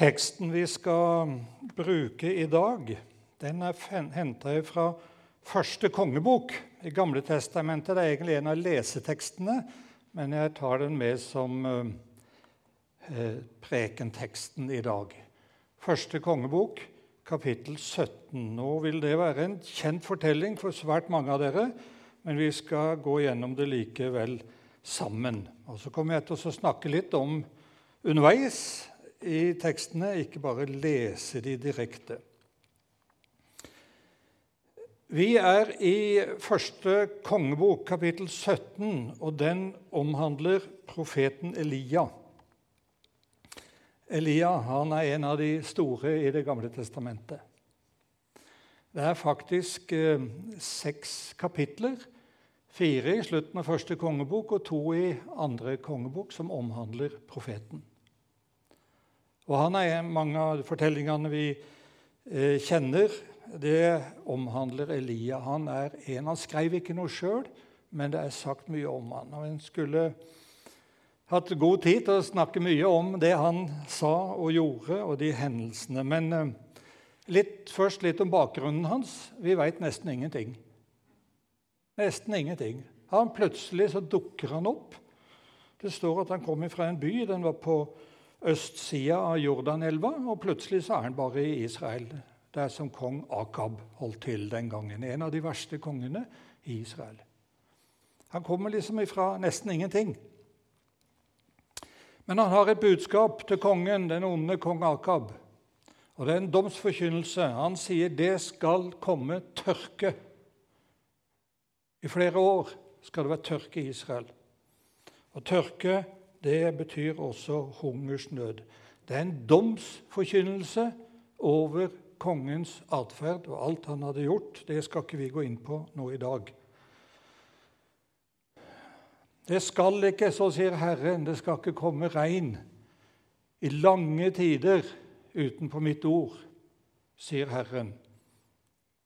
Teksten vi skal bruke i dag, den er henta fra første kongebok i Gamle Testamentet. Det er egentlig en av lesetekstene, men jeg tar den med som eh, prekenteksten i dag. Første kongebok, kapittel 17. Nå vil det være en kjent fortelling for svært mange av dere, men vi skal gå gjennom det likevel sammen. Og Så kommer jeg til å snakke litt om underveis i tekstene, ikke bare lese de direkte. Vi er i første kongebok, kapittel 17, og den omhandler profeten Elia. Elia han er en av de store i Det gamle testamentet. Det er faktisk eh, seks kapitler, fire i slutten av første kongebok og to i andre kongebok, som omhandler profeten. Og han er mange av fortellingene vi eh, kjenner, det omhandler Elia. Han er en. Han skrev ikke noe sjøl, men det er sagt mye om han. Og En skulle hatt god tid til å snakke mye om det han sa og gjorde, og de hendelsene. Men eh, litt, først litt om bakgrunnen hans. Vi veit nesten ingenting. Nesten ingenting. Han Plutselig så dukker han opp. Det står at han kom fra en by. Den var på østsida av Jordanelva, og plutselig så er han bare i Israel. Det er som kong Akab holdt til den gangen. En av de verste kongene i Israel. Han kommer liksom ifra nesten ingenting. Men han har et budskap til kongen, den onde kong Akab. Og Det er en domsforkynnelse. Han sier det skal komme tørke. I flere år skal det være tørke i Israel. Og tørke det betyr også hungersnød. Det er en domsforkynnelse over kongens atferd og alt han hadde gjort. Det skal ikke vi gå inn på nå i dag. Det skal ikke, så sier Herren, det skal ikke komme regn i lange tider utenpå mitt ord, sier Herren.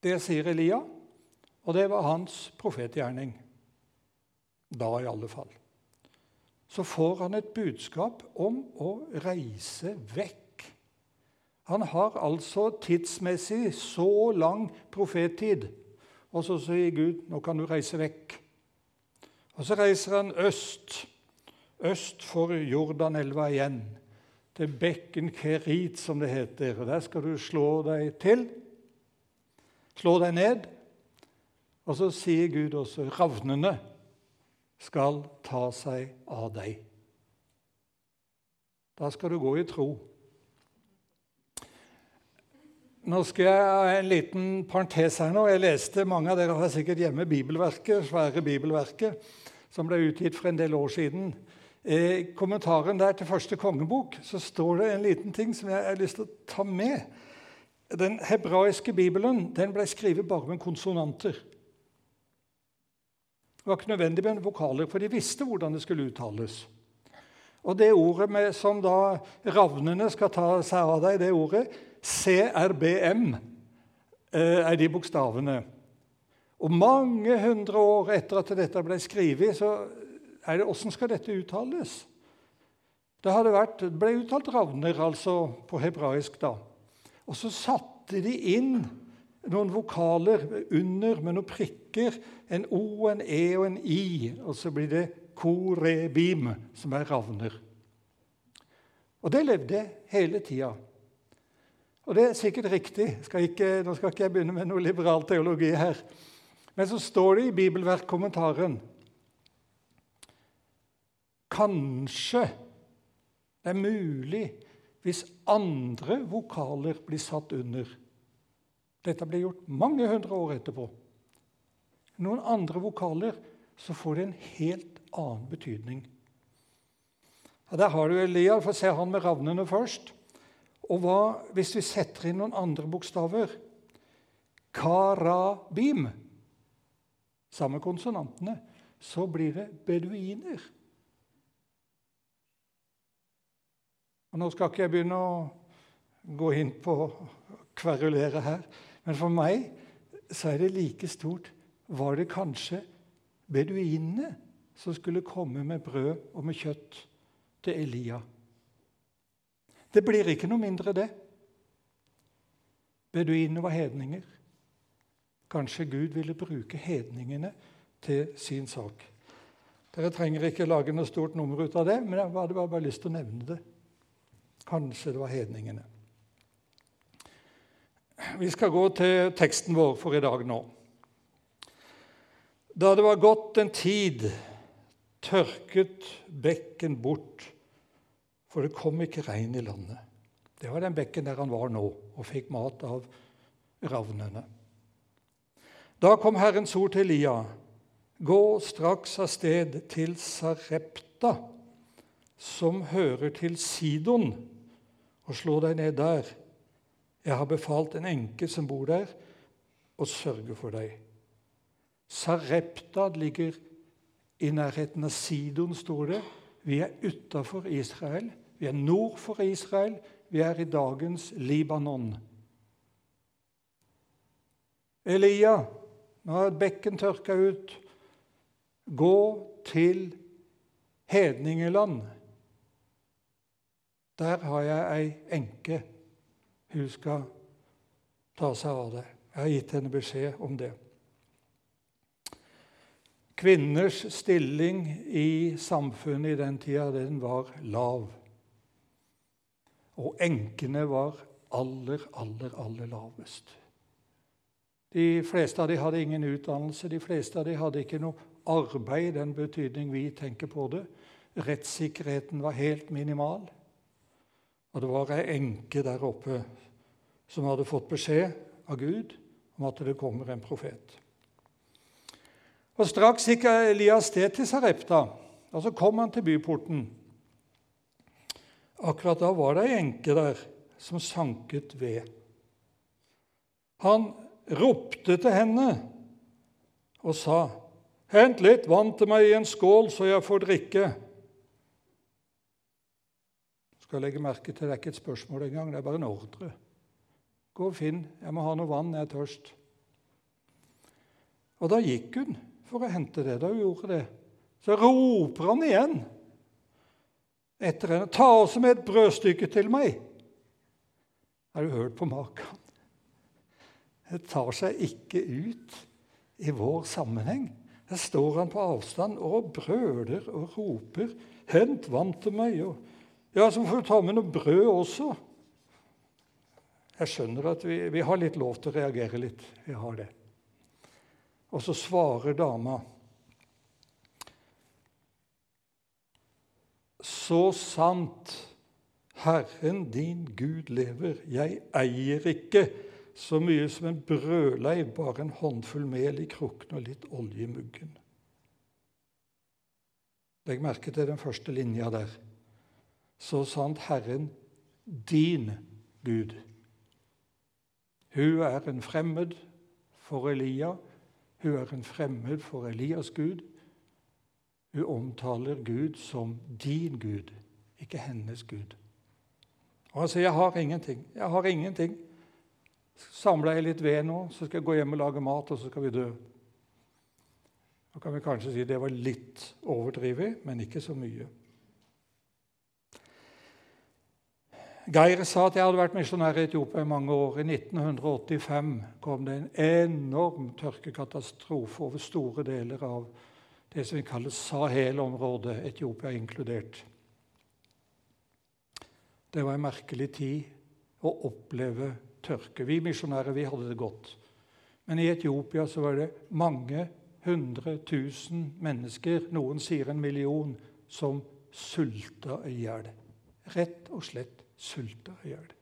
Det sier Elia, og det var hans profetgjerning. Da i alle fall så får han et budskap om å reise vekk. Han har altså tidsmessig så lang profettid, og så sier Gud nå kan du reise vekk. Og Så reiser han øst, øst for Jordanelva igjen, til bekken Kerit, som det heter. Og Der skal du slå deg til, slå deg ned. Og så sier Gud også ravnene skal ta seg av deg. Da skal du gå i tro. Nå skal jeg ha en liten parentes her nå. Jeg leste, Mange av dere har sikkert hjemme bibelverket, svære bibelverket som ble utgitt for en del år siden. I kommentaren der til første kongebok så står det en liten ting som jeg har lyst til å ta med. Den hebraiske bibelen den ble skrevet bare med konsonanter. Det var ikke nødvendig med vokaler, for de visste hvordan det skulle uttales. Og det ordet med, som da ravnene skal ta seg av deg, det ordet CRBM, eh, er de bokstavene. Og mange hundre år etter at dette ble skrevet, så er det åssen skal dette uttales? Det vært, ble uttalt ravner, altså på hebraisk. da. Og så satte de inn noen vokaler under med noen prikker. En O, en E og en I. Og så blir det korebim, som er ravner. Og det levde hele tida. Og det er sikkert riktig. Skal ikke, nå skal ikke jeg begynne med noe liberal teologi her. Men så står det i bibelverkkommentaren Kanskje det er mulig hvis andre vokaler blir satt under. Dette ble gjort mange hundre år etterpå. Noen andre vokaler så får det en helt annen betydning. Ja, Der har du Elia. Få se han med ravnene først. Og hva hvis vi setter inn noen andre bokstaver? Karabim. Samme konsonantene. Så blir det beduiner. Og Nå skal ikke jeg begynne å gå inn på å kverulere her, men for meg så er det like stort Var det kanskje beduinene som skulle komme med brød og med kjøtt til Elia? Det blir ikke noe mindre, det. Beduinene var hedninger. Kanskje Gud ville bruke hedningene til sin sak. Dere trenger ikke lage noe stort nummer ut av det, men jeg hadde bare, lyst til å nevne det. Kanskje det var hedningene. Vi skal gå til teksten vår for i dag nå. Da det var gått en tid, tørket bekken bort, for det kom ikke regn i landet. Det var den bekken der han var nå og fikk mat av ravnene. Da kom Herrens ord til Elia. Gå straks av sted til Sarepta, som hører til Sidon, og slå deg ned der. Jeg har befalt en enke som bor der, å sørge for deg. Sarepta ligger i nærheten av Sidon, står det. Vi er utafor Israel. Vi er nord for Israel. Vi er i dagens Libanon. Elia, nå er bekken tørka ut. Gå til hedningeland. Der har jeg ei enke. Hun skal ta seg av det. Jeg har gitt henne beskjed om det. Kvinners stilling i samfunnet i den tida den var lav. Og enkene var aller, aller, aller lavest. De fleste av dem hadde ingen utdannelse, de fleste av dem hadde ikke noe arbeid i den betydning vi tenker på det. Rettssikkerheten var helt minimal. Og det var ei enke der oppe som hadde fått beskjed av Gud om at det kommer en profet. Og Straks gikk Elias sted til Sarepta, og så kom han til byporten. Akkurat da var det ei enke der som sanket ved. Han ropte til henne og sa, 'Hent litt vann til meg i en skål, så jeg får drikke.' Skal legge merke til Det er ikke et spørsmål engang, det er bare en ordre. Gå og finn. Jeg må ha noe vann, jeg er tørst. Og da gikk hun for å hente det. Da hun gjorde det, så roper han igjen etter henne. 'Ta også med et brødstykke til meg.' Har du hørt på maken? Det tar seg ikke ut i vår sammenheng. Der står han på avstand og brøler og roper 'Hent vann til meg.' Og, ja, så får du ta med noe brød også. Jeg skjønner at vi, vi har litt lov til å reagere litt. Vi har det. Og så svarer dama Så sant Herren din Gud lever, jeg eier ikke så mye som en brødleiv, bare en håndfull mel i krukken og litt olje i muggen. Legg merke til den første linja der. Så sant Herren din Gud. Hun er en fremmed for Elia. Hun er en fremmed for Elias Gud. Hun omtaler Gud som din Gud, ikke hennes Gud. Og Han sier, 'Jeg har ingenting. Jeg har ingenting. Samler jeg litt ved nå, så skal jeg gå hjem og lage mat, og så skal vi dø.' Da kan vi kanskje si det var litt overdrevet, men ikke så mye. Geir sa at jeg hadde vært misjonær i Etiopia i mange år. I 1985 kom det en enorm tørkekatastrofe over store deler av det som vi kaller Sahel-området, Etiopia inkludert. Det var en merkelig tid å oppleve tørke. Vi misjonærer vi hadde det godt. Men i Etiopia så var det mange hundre tusen mennesker, noen sier en million, som sulta i hjel. Rett og slett sulter i hjel.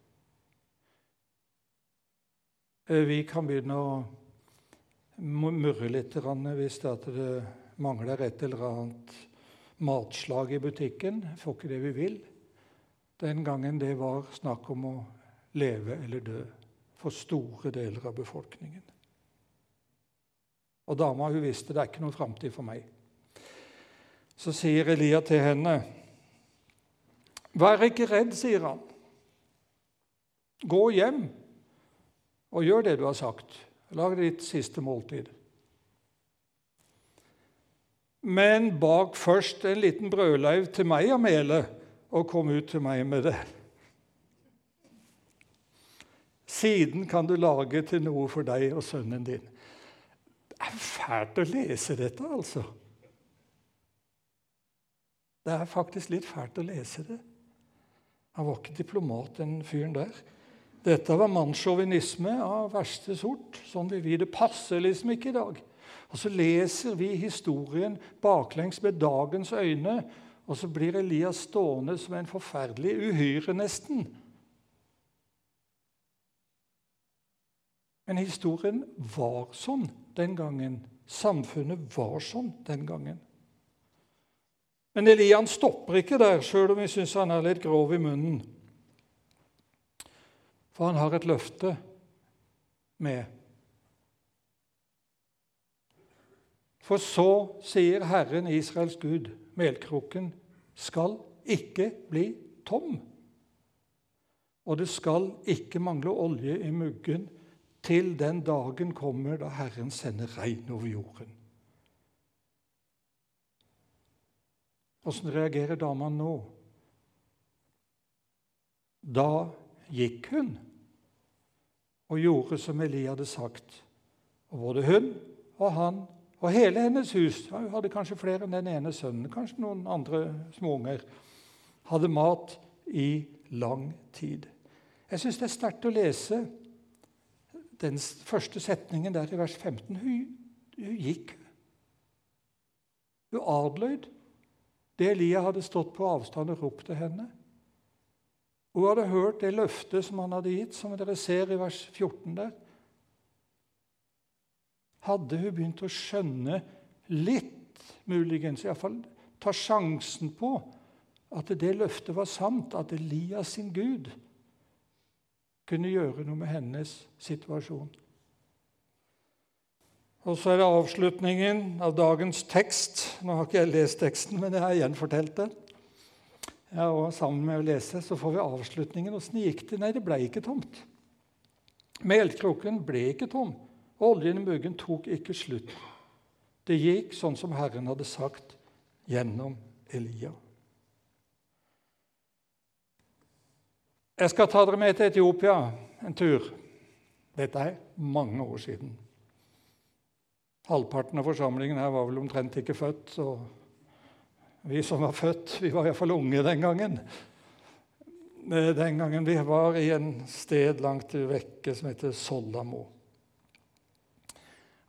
Vi kan begynne å murre litt hvis det mangler et eller annet matslag i butikken. Får ikke det vi vil. Den gangen det var snakk om å leve eller dø for store deler av befolkningen. Og dama hun visste det er ikke noen framtid for meg. Så sier Elia til henne Vær ikke redd, sier han. Gå hjem og gjør det du har sagt. Lag ditt siste måltid. Men bak først en liten brødleiv til meg av melet, og kom ut til meg med det. Siden kan du lage til noe for deg og sønnen din. Det er fælt å lese dette, altså. Det er faktisk litt fælt å lese det. Han var ikke diplomat, den fyren der. Dette var mannssjåvinisme av verste sort. Sånn vil vi. Det passer liksom ikke i dag. Og så leser vi historien baklengs med dagens øyne, og så blir Elias stående som en forferdelig uhyre, nesten. Men historien var sånn den gangen. Samfunnet var sånn den gangen. Men Elian stopper ikke der, sjøl om vi syns han er litt grov i munnen. For han har et løfte med. For så sier Herren Israels Gud, melkroken skal ikke bli tom. Og det skal ikke mangle olje i muggen til den dagen kommer da Herren sender regn over jorden. Åssen reagerer dama nå? Da gikk hun og gjorde som Eli hadde sagt. Og både hun og han og hele hennes hus Hun hadde kanskje flere enn den ene sønnen, kanskje noen andre småunger. Hadde mat i lang tid. Jeg syns det er sterkt å lese den første setningen der i vers 15. Hun, hun gikk. Hun adlød det Elia hadde stått på avstand og ropt til henne. Hun hadde hørt det løftet som han hadde gitt, som dere ser i vers 14 der. Hadde hun begynt å skjønne litt, muligens, iallfall ta sjansen på at det løftet var sant, at Elias sin Gud kunne gjøre noe med hennes situasjon. Og så er det avslutningen av dagens tekst. Nå har ikke jeg lest teksten, men jeg har gjenfortalt den. Ja, og Sammen med å lese så får vi avslutningen. Åssen gikk det? Nei, det ble ikke tomt. Melkroken ble ikke tom. og Oljen i muggen tok ikke slutt. Det gikk sånn som Herren hadde sagt gjennom Elia. Jeg skal ta dere med til Etiopia en tur. Dette er mange år siden. Halvparten av forsamlingen her var vel omtrent ikke født. så vi som var født, vi var iallfall unge den gangen. Eh, den gangen vi var i en sted langt vekke som heter Sollamo.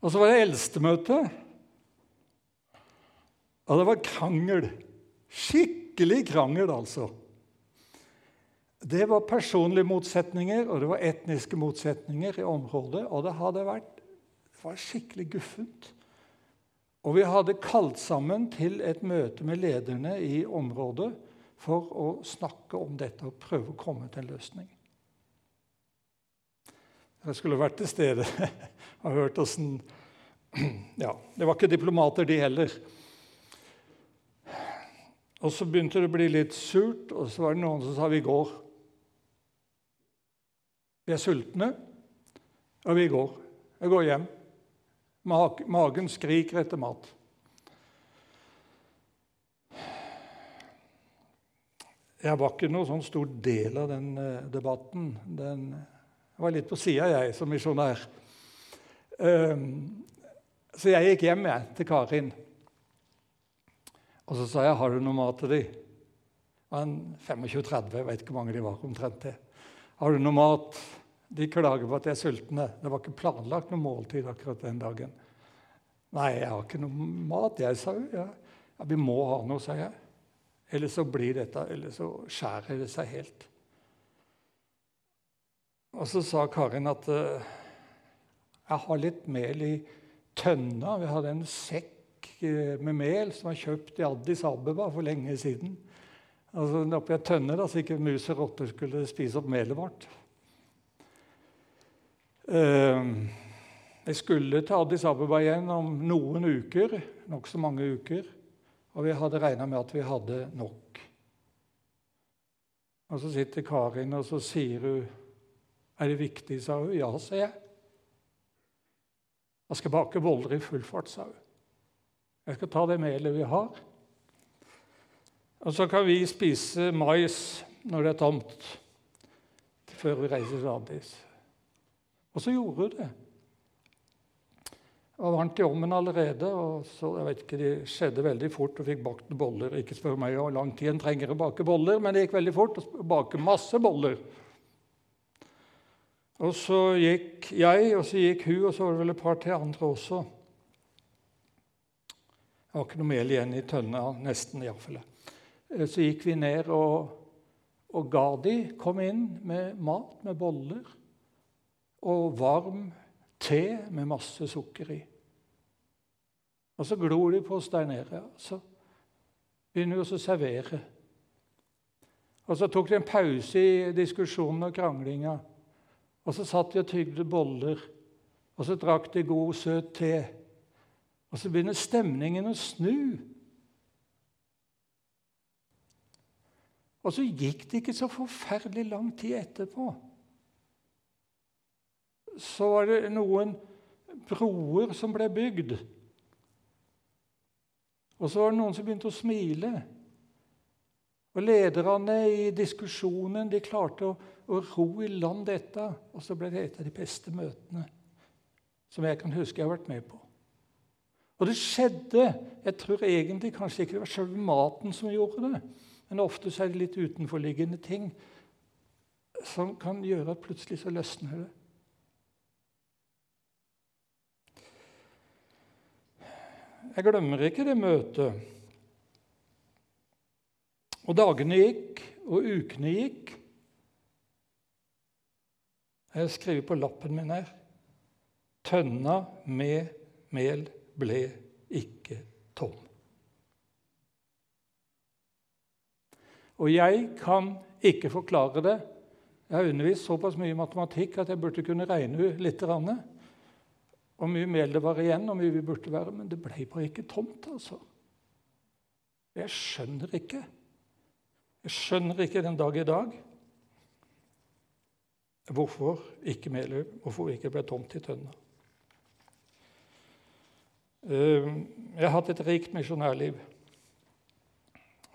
Og så var det eldstemøte. Og det var krangel. Skikkelig krangel, altså. Det var personlige motsetninger og det var etniske motsetninger i området. Og det hadde vært var skikkelig guffent. Og vi hadde kalt sammen til et møte med lederne i området for å snakke om dette og prøve å komme til en løsning. Jeg skulle vært til stede og hørt åssen Ja, det var ikke diplomater, de heller. Og så begynte det å bli litt surt, og så var det noen som sa vi går. Vi er sultne, og vi går. Jeg går hjem. Magen skriker etter mat. Jeg var ikke noen sånn stor del av den uh, debatten. Den, var litt på sida, jeg, som misjonær. Um, så jeg gikk hjem jeg, til Karin. Og så sa jeg 'Har du noe mat til de?' Det var 25-30, jeg vet ikke hvor mange de var. omtrent det. 'Har du noe mat?' De klager på at de er sultne. Det var ikke planlagt noe måltid akkurat den dagen. Nei, jeg har ikke noe mat, jeg, sa hun. Ja. ja, vi må ha noe, sa jeg. Eller så blir dette, eller så skjærer det seg helt. Og så sa Karin at uh, jeg har litt mel i tønna. Vi hadde en sekk uh, med mel som var kjøpt i Addis Abeba for lenge siden. Altså Oppi ei tønne, da, så ikke mus og rotter skulle spise opp melet vårt. Uh, jeg skulle til Addis Abeba igjen om noen uker, nokså mange uker. Og vi hadde regna med at vi hadde nok. Og Så sitter Karin og så sier hun, 'Er det viktig?' sa hun. 'Ja', sier jeg. 'Jeg skal bake boller i full fart', sa hun. 'Jeg skal ta det melet vi har.' Og så kan vi spise mais når det er tomt, før vi reiser til Addis. Og så gjorde hun det. Det var varmt i ovnen allerede, og så, jeg vet ikke, det skjedde veldig fort. og fikk bakt boller. Ikke spør meg hvor lang tid en trenger å bake boller, men det gikk veldig fort å bake masse boller. Og så gikk jeg, og så gikk hun, og så var det vel et par til andre også. Det var ikke noe mel igjen i tønna, nesten iallfall. Eh, så gikk vi ned, og, og Gadi kom inn med mat, med boller, og varm te med masse sukker i. Og så glor de på oss der nede. og Så begynner vi å servere. Og så tok de en pause i diskusjonen og kranglinga. Og så satt de og tygde boller, og så drakk de god, søt te. Og så begynner stemningen å snu. Og så gikk det ikke så forferdelig lang tid etterpå. Så var det noen broer som ble bygd. Og så var det noen som begynte å smile. Og Lederne i diskusjonen de klarte å, å ro i land dette. Og så ble det et av de beste møtene som jeg kan huske jeg har vært med på. Og det skjedde Jeg tror egentlig kanskje ikke det var selve maten som gjorde det, men ofte så er det litt utenforliggende ting som kan gjøre at plutselig så løsner det. Jeg glemmer ikke det møtet. Og dagene gikk, og ukene gikk. Jeg skriver på lappen min her Tønna med mel ble ikke tom. Og jeg kan ikke forklare det. Jeg har undervist såpass mye matematikk at jeg burde kunne regne litt. Hvor mye mel det var igjen, og mye vi burde være. Men det ble bare ikke tomt, altså. Jeg skjønner ikke. Jeg skjønner ikke den dag i dag hvorfor ikke melet hvorfor ikke ble tomt i tønna. Ehm, jeg har hatt et rikt misjonærliv.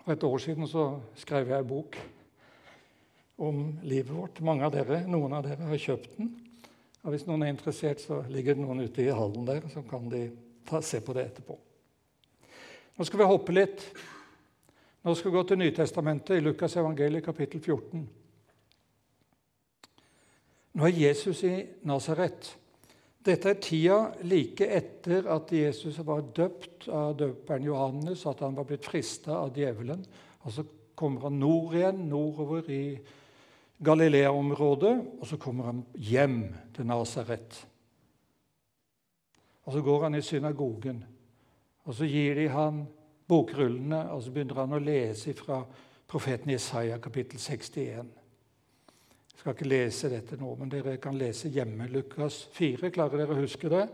For et år siden så skrev jeg en bok om livet vårt. Mange av dere, Noen av dere har kjøpt den. Og Hvis noen er interessert, så ligger det noen ute i hallen der, så kan de ta, se på det etterpå. Nå skal vi hoppe litt nå skal vi gå til Nytestamentet, i Lukas evangeliet kapittel 14. Nå er Jesus i Nasaret. Dette er tida like etter at Jesus var døpt av døperen Johannes, at han var blitt frista av djevelen. Og Så kommer han nord igjen, nordover i Galilea-området, og så kommer han hjem til Nasaret. Og Så går han i synagogen, og så gir de han bokrullene, og så begynner han å lese fra profeten Jesaja kapittel 61. Jeg skal ikke lese dette nå, men dere kan lese hjemme Lukas 4. Klarer dere å huske det?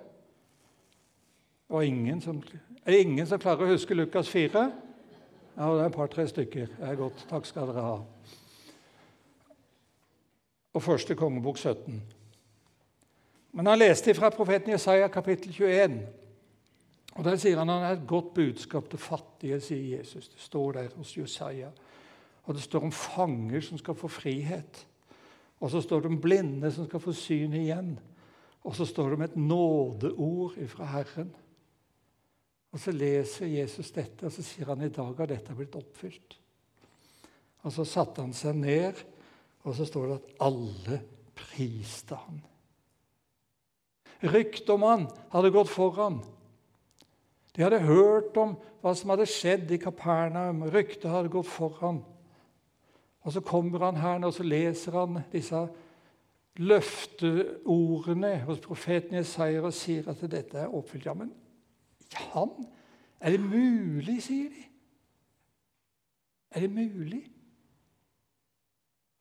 Og ingen som, er det ingen som klarer å huske Lukas 4? Ja, det er et par-tre stykker. Det er godt. Takk skal dere ha. Og første kongebok 17. Men han leste fra profeten Jesaja kapittel 21. Og Der sier han at han er et godt budskap til fattige, sier Jesus. Det står der hos Jesaja. Og det står om fanger som skal få frihet. Og så står det om blinde som skal få syn igjen. Og så står det om et nådeord fra Herren. Og Så leser Jesus dette, og så sier han i dag har dette blitt oppfylt. Og Så satte han seg ned, og så står det at alle priste han. Ryktet om han hadde gått foran. De hadde hørt om hva som hadde skjedd i Kapernaum. Ryktet hadde gått foran. Og Så kommer han her og så leser han disse løfteordene hos profeten Jesaja og sier at dette er oppfylt. Ja, men han? Er det mulig, sier de. Er det mulig?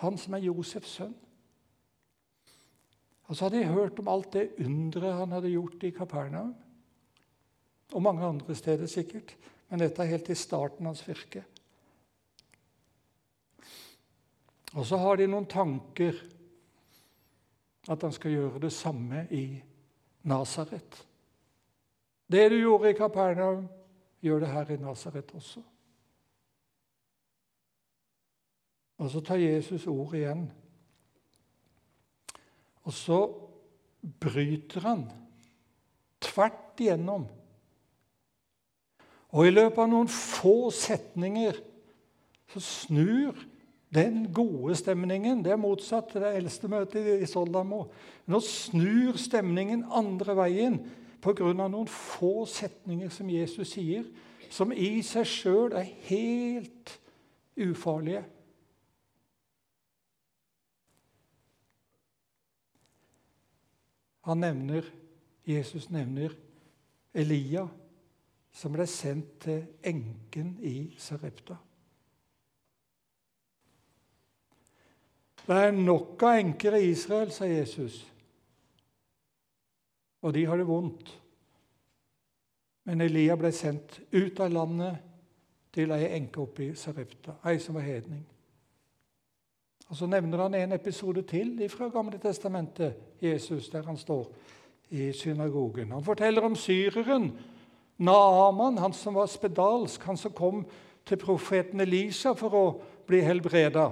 Han som er Josefs sønn. Og så hadde de hørt om alt det underet han hadde gjort i Kapernaum. Og mange andre steder sikkert. Men dette er helt i starten hans virke. Og så har de noen tanker at han skal gjøre det samme i Nasaret. Det du gjorde i Kapernaum, gjør det her i Nasaret også. Og så tar Jesus ordet igjen. Og så bryter han tvert igjennom. Og i løpet av noen få setninger så snur den gode stemningen Det er motsatt til det eldste møtet i Soldamo. Nå snur stemningen andre veien pga. noen få setninger som Jesus sier, som i seg sjøl er helt ufarlige. Han nevner, Jesus nevner Elia, som ble sendt til enken i Sarepta. Det er nok av enker i Israel, sa Jesus. Og de har det vondt. Men Elia ble sendt ut av landet til ei enke oppe i Sarepta, ei som var hedning. Og Så nevner han en episode til fra Gamle testamentet, Jesus, der han står i synagogen. Han forteller om syreren Naaman, han som var spedalsk, han som kom til profeten Elisa for å bli helbreda.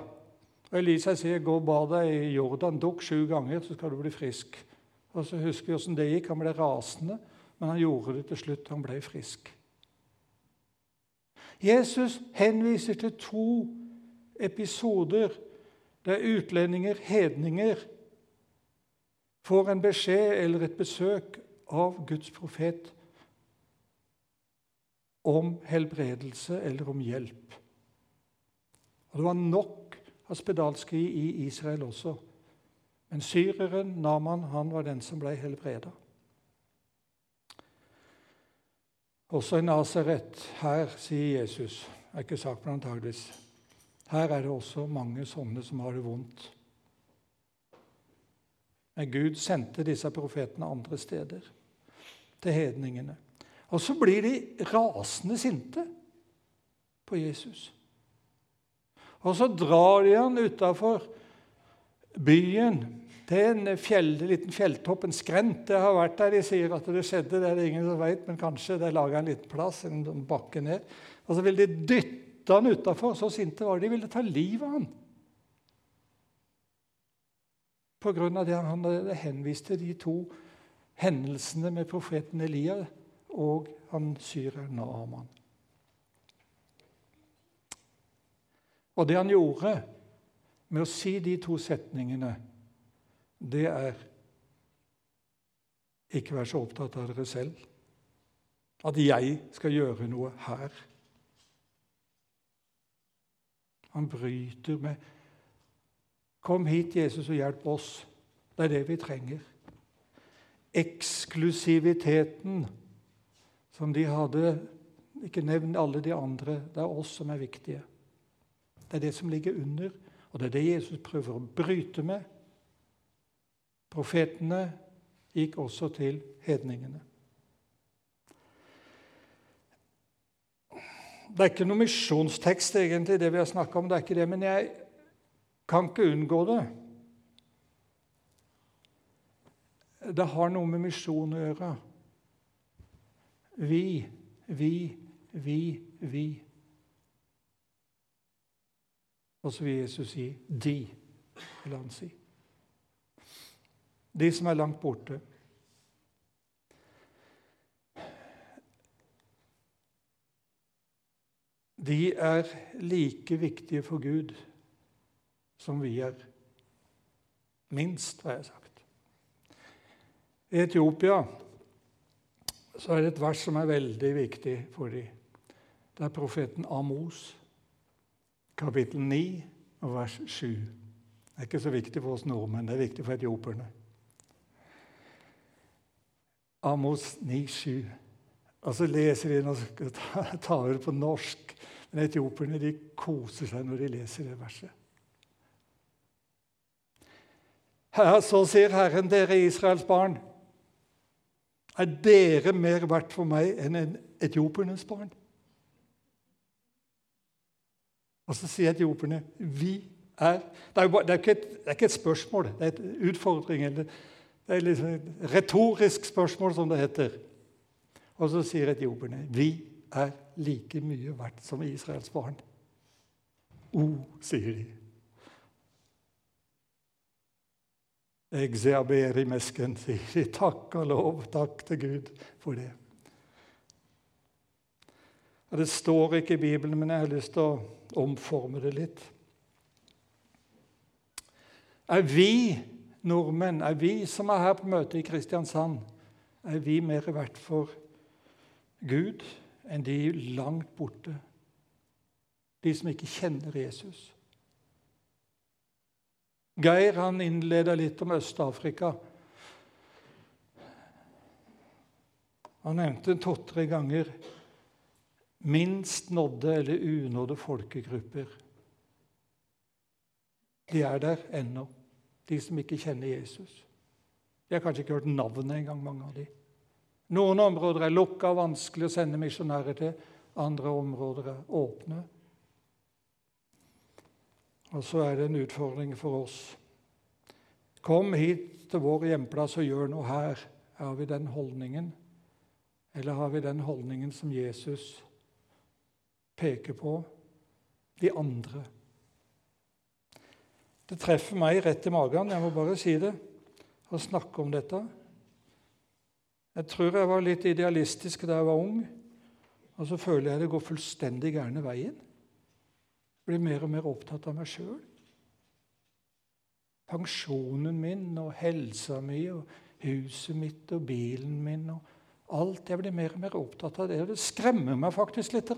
Og Elisa sier, 'Gå og bad deg i Jordan, dukk sju ganger, så skal du bli frisk.' Og så husker vi åssen det gikk. Han ble rasende, men han gjorde det til slutt. Han ble frisk. Jesus henviser til to episoder der utlendinger, hedninger, får en beskjed eller et besøk av Guds profet om helbredelse eller om hjelp. Og Det var nok av spedalske i Israel også. Men syreren Naman han var den som ble helbreda. Også i Nasaret, her, sier Jesus er ikke sagt, men antageligvis. Her er det også mange sånne som har det vondt. Men Gud sendte disse profetene andre steder, til hedningene. Og så blir de rasende sinte på Jesus. Og så drar de han utafor byen til en fjell, liten fjelltopp, en skrent. Det har vært der de sier at det skjedde, det er det ingen som vet, men kanskje det er laga en liten plass, en bakke ned. Og så vil de dytte han utafor. Så sinte var de. De ville ta livet av han. På grunn av det han henviste de to hendelsene med profeten Elia og han syreren Naaman. Og det han gjorde med å si de to setningene, det er ikke vær så opptatt av dere selv. At jeg skal gjøre noe her. Han bryter med Kom hit, Jesus, og hjelp oss. Det er det vi trenger. Eksklusiviteten som de hadde Ikke nevn alle de andre. Det er oss som er viktige. Det er det som ligger under, og det er det Jesus prøver å bryte med. Profetene gikk også til hedningene. Det er ikke noe misjonstekst, egentlig, det vi har snakka om. det er ikke det, Men jeg kan ikke unngå det. Det har noe med misjon å gjøre. Vi, vi, vi, vi. Og så vil Jesus si 'de', vil han si. De som er langt borte. De er like viktige for Gud som vi er. Minst, har jeg sagt. I Etiopia så er det et vers som er veldig viktig for dem. Det er profeten Amos, kapittel 9 vers 7. Det er ikke så viktig for oss nordmenn, det er viktig for etioperne. Amos 9, 7. Og så leser de og tar det på norsk. Men etioperne de koser seg når de leser det verset. Her, så sier Herren, dere Israels barn er dere mer verdt for meg enn en etiopernes barn? Og så sier etioperne vi er Det er, jo, det er, et, det er ikke, et, spørsmål, det er en utfordring. Det er liksom et retorisk spørsmål, som det heter. Og så sier etioperne vi er like mye verdt som Israels barn. O, sier de. Exeaber i mesken, sier de. Takk og lov, takk til Gud for det. Det står ikke i Bibelen, men jeg har lyst til å omforme det litt. Er vi nordmenn, er vi som er her på møte i Kristiansand, er vi mer verdt for Gud enn de langt borte, de som ikke kjenner Jesus? Geir han innleda litt om Øst-Afrika. Han nevnte to-tre ganger minst nådde eller unådde folkegrupper. De er der ennå, de som ikke kjenner Jesus. De har kanskje ikke hørt navnet engang, mange av de. Noen områder er lukka og vanskelig å sende misjonærer til. Andre områder er åpne. Og så er det en utfordring for oss. Kom hit til vår hjemplass og gjør noe her. Har vi den holdningen? Eller har vi den holdningen som Jesus peker på de andre. Det treffer meg rett i magen, jeg må bare si det, å snakke om dette. Jeg tror jeg var litt idealistisk da jeg var ung, og så føler jeg det går fullstendig gærne veien. Jeg blir mer og mer opptatt av meg sjøl. Pensjonen min og helsa mi og huset mitt og bilen min og alt. Jeg blir mer og mer opptatt av det, og det skremmer meg faktisk litt.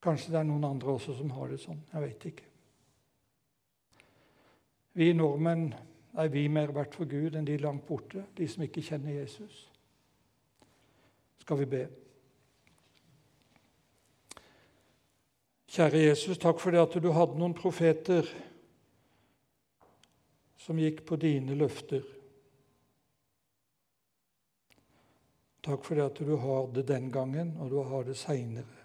Kanskje det er noen andre også som har det sånn. Jeg vet ikke. Vi nordmenn er vi mer verdt for Gud enn de langt borte, de som ikke kjenner Jesus. Skal vi be? Kjære Jesus, takk for det at du hadde noen profeter som gikk på dine løfter. Takk for det at du har det den gangen, og du har det seinere.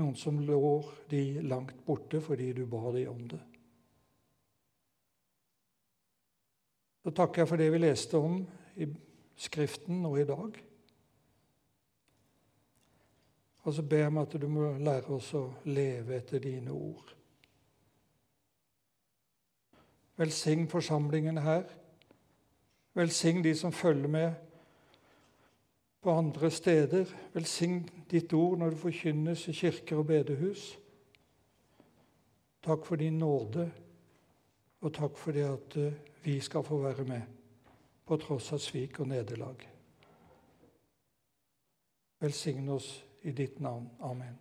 Noen som lå de langt borte fordi du ba de om det. Så takker jeg for det vi leste om i Skriften nå i dag. Og så ber jeg om at du må lære oss å leve etter dine ord. Velsign forsamlingen her. Velsign de som følger med på andre steder. Velsign ditt ord når det forkynnes i kirker og bedehus. Takk for din nåde, og takk for det at eh, vi skal få være med på tross av svik og nederlag. Velsign oss i ditt navn. Amen.